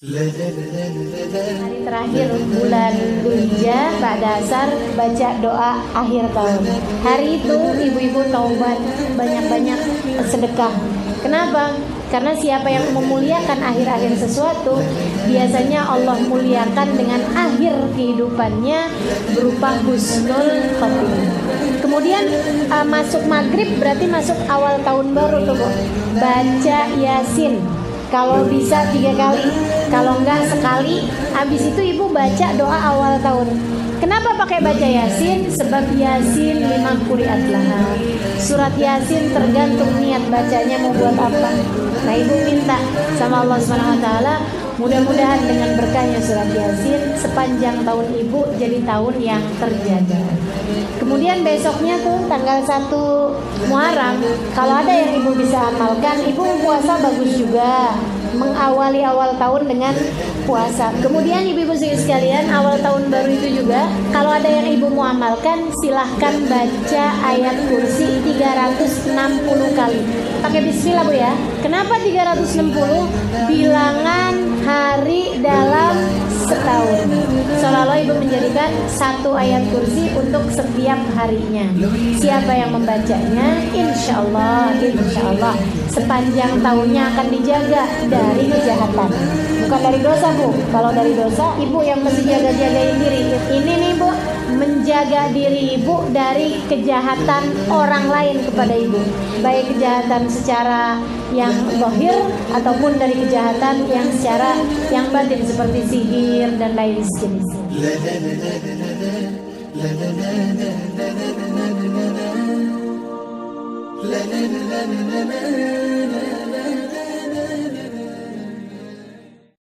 Hari terakhir bulan Dzulhijjah pada asar baca doa akhir tahun. Hari itu ibu-ibu taubat banyak-banyak sedekah. Kenapa? Karena siapa yang memuliakan akhir-akhir sesuatu, biasanya Allah muliakan dengan akhir kehidupannya berupa husnul khotimah. Kemudian uh, masuk maghrib berarti masuk awal tahun baru tuh. Baca Yasin kalau bisa tiga kali kalau enggak sekali habis itu ibu baca doa awal tahun. Kenapa pakai baca yasin? Sebab yasin lima kuriat lah surat yasin tergantung niat bacanya mau buat apa. Nah ibu minta sama Allah swt mudah-mudahan dengan berkahnya surat yasin sepanjang tahun ibu jadi tahun yang terjaga. Kemudian besoknya tuh tanggal 1 Muharram kalau ada yang ibu bisa amalkan ibu puasa bagus juga mengawali awal tahun dengan puasa. Kemudian ibu-ibu sekalian, awal tahun baru itu juga kalau ada yang ibu mau amalkan silahkan baca ayat kursi 360 kali. Pakai bismillah Bu ya. Kenapa 360? Bilangan Seolah-olah ibu menjadikan satu ayat kursi untuk setiap harinya. Siapa yang membacanya, insya Allah, insya Allah sepanjang tahunnya akan dijaga dari kejahatan. Bukan dari dosa bu. Kalau dari dosa, ibu yang mesti jaga-jagain diri. Ini menjaga diri ibu dari kejahatan orang lain kepada ibu. Baik kejahatan secara yang lahir ataupun dari kejahatan yang secara yang batin seperti sihir dan lain la